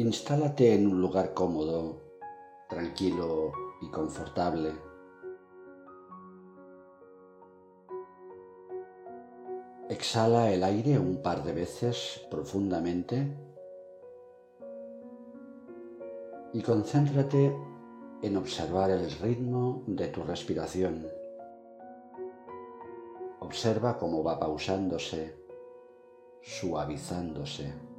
Instálate en un lugar cómodo, tranquilo y confortable. Exhala el aire un par de veces profundamente y concéntrate en observar el ritmo de tu respiración. Observa cómo va pausándose, suavizándose.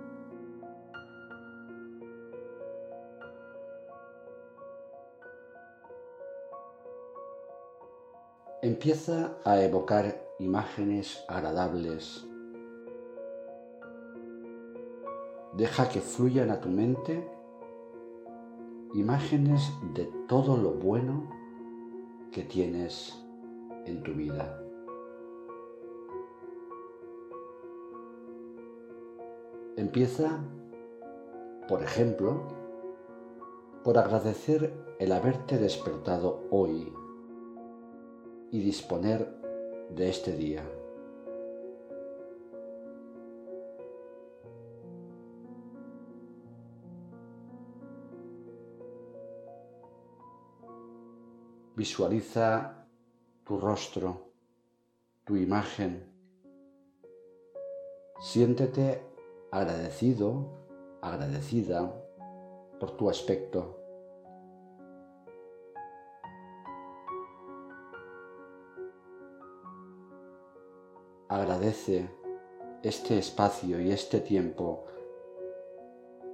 Empieza a evocar imágenes agradables. Deja que fluyan a tu mente imágenes de todo lo bueno que tienes en tu vida. Empieza, por ejemplo, por agradecer el haberte despertado hoy y disponer de este día. Visualiza tu rostro, tu imagen. Siéntete agradecido, agradecida por tu aspecto. Agradece este espacio y este tiempo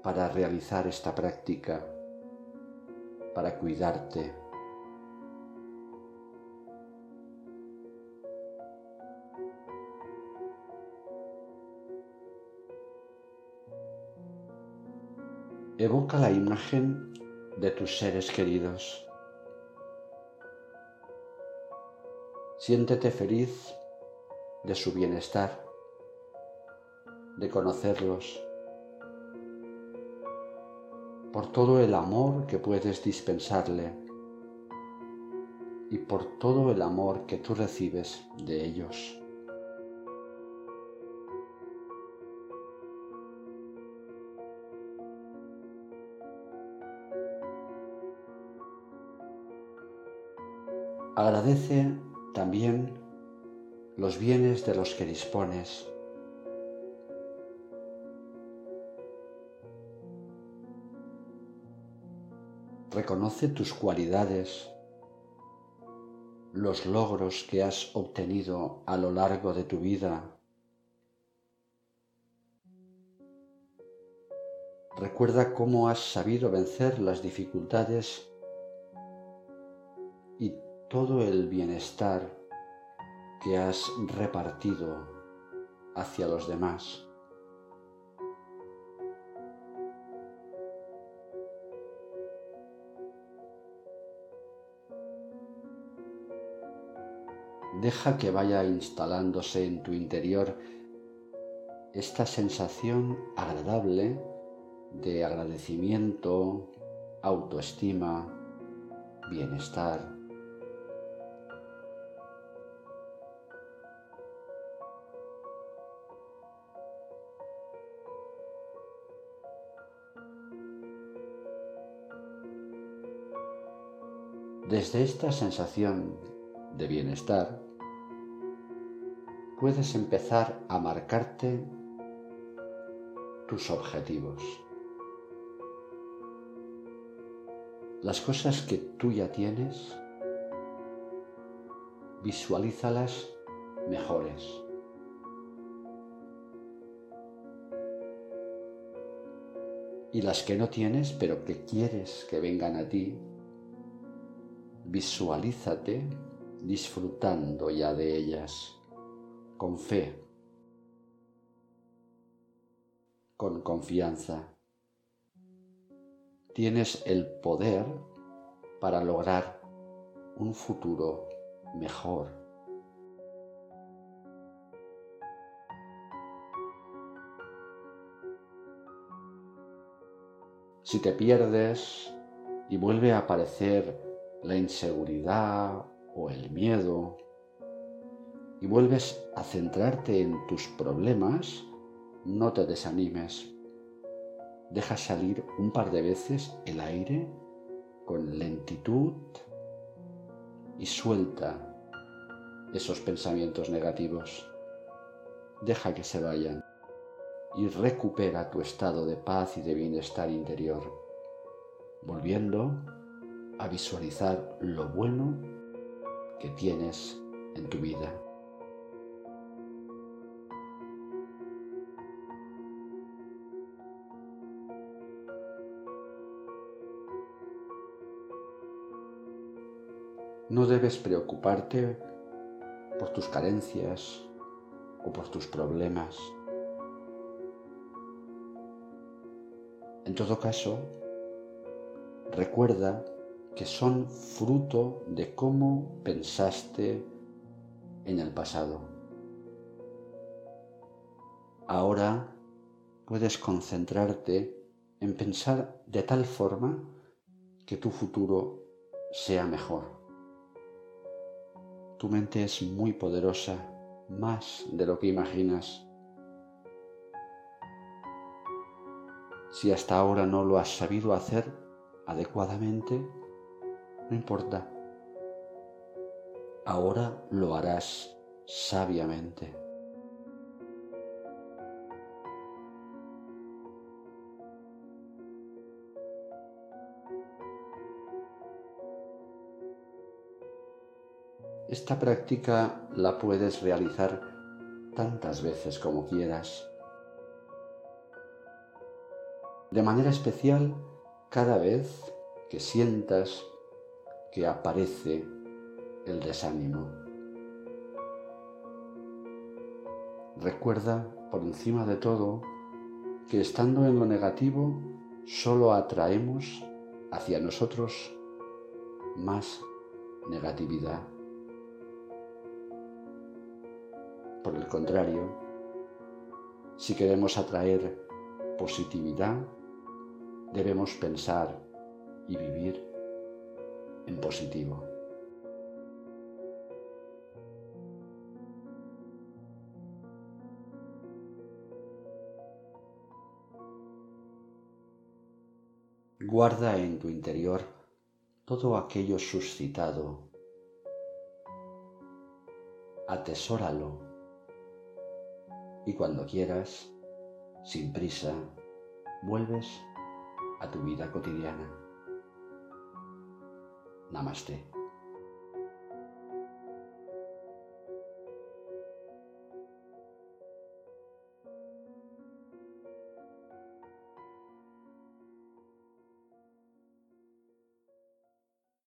para realizar esta práctica, para cuidarte. Evoca la imagen de tus seres queridos. Siéntete feliz de su bienestar, de conocerlos, por todo el amor que puedes dispensarle y por todo el amor que tú recibes de ellos. Agradece también los bienes de los que dispones. Reconoce tus cualidades, los logros que has obtenido a lo largo de tu vida. Recuerda cómo has sabido vencer las dificultades y todo el bienestar que has repartido hacia los demás. Deja que vaya instalándose en tu interior esta sensación agradable de agradecimiento, autoestima, bienestar. Desde esta sensación de bienestar, puedes empezar a marcarte tus objetivos. Las cosas que tú ya tienes, visualízalas mejores. Y las que no tienes, pero que quieres que vengan a ti, visualízate disfrutando ya de ellas, con fe, con confianza. Tienes el poder para lograr un futuro mejor. Si te pierdes y vuelve a aparecer la inseguridad o el miedo y vuelves a centrarte en tus problemas, no te desanimes. deja salir un par de veces el aire con lentitud y suelta esos pensamientos negativos. Deja que se vayan y recupera tu estado de paz y de bienestar interior, volviendo a visualizar lo bueno que tienes en tu vida. No debes preocuparte por tus carencias o por tus problemas. En todo caso, recuerda que son fruto de cómo pensaste en el pasado. Ahora puedes concentrarte en pensar de tal forma que tu futuro sea mejor. Tu mente es muy poderosa, más de lo que imaginas. Si hasta ahora no lo has sabido hacer adecuadamente, no importa. Ahora lo harás sabiamente. Esta práctica la puedes realizar tantas veces como quieras. De manera especial cada vez que sientas que aparece el desánimo. Recuerda, por encima de todo, que estando en lo negativo solo atraemos hacia nosotros más negatividad. Por el contrario, si queremos atraer positividad, debemos pensar y vivir positivo. Guarda en tu interior todo aquello suscitado. Atesóralo y cuando quieras, sin prisa, vuelves a tu vida cotidiana. Namastê.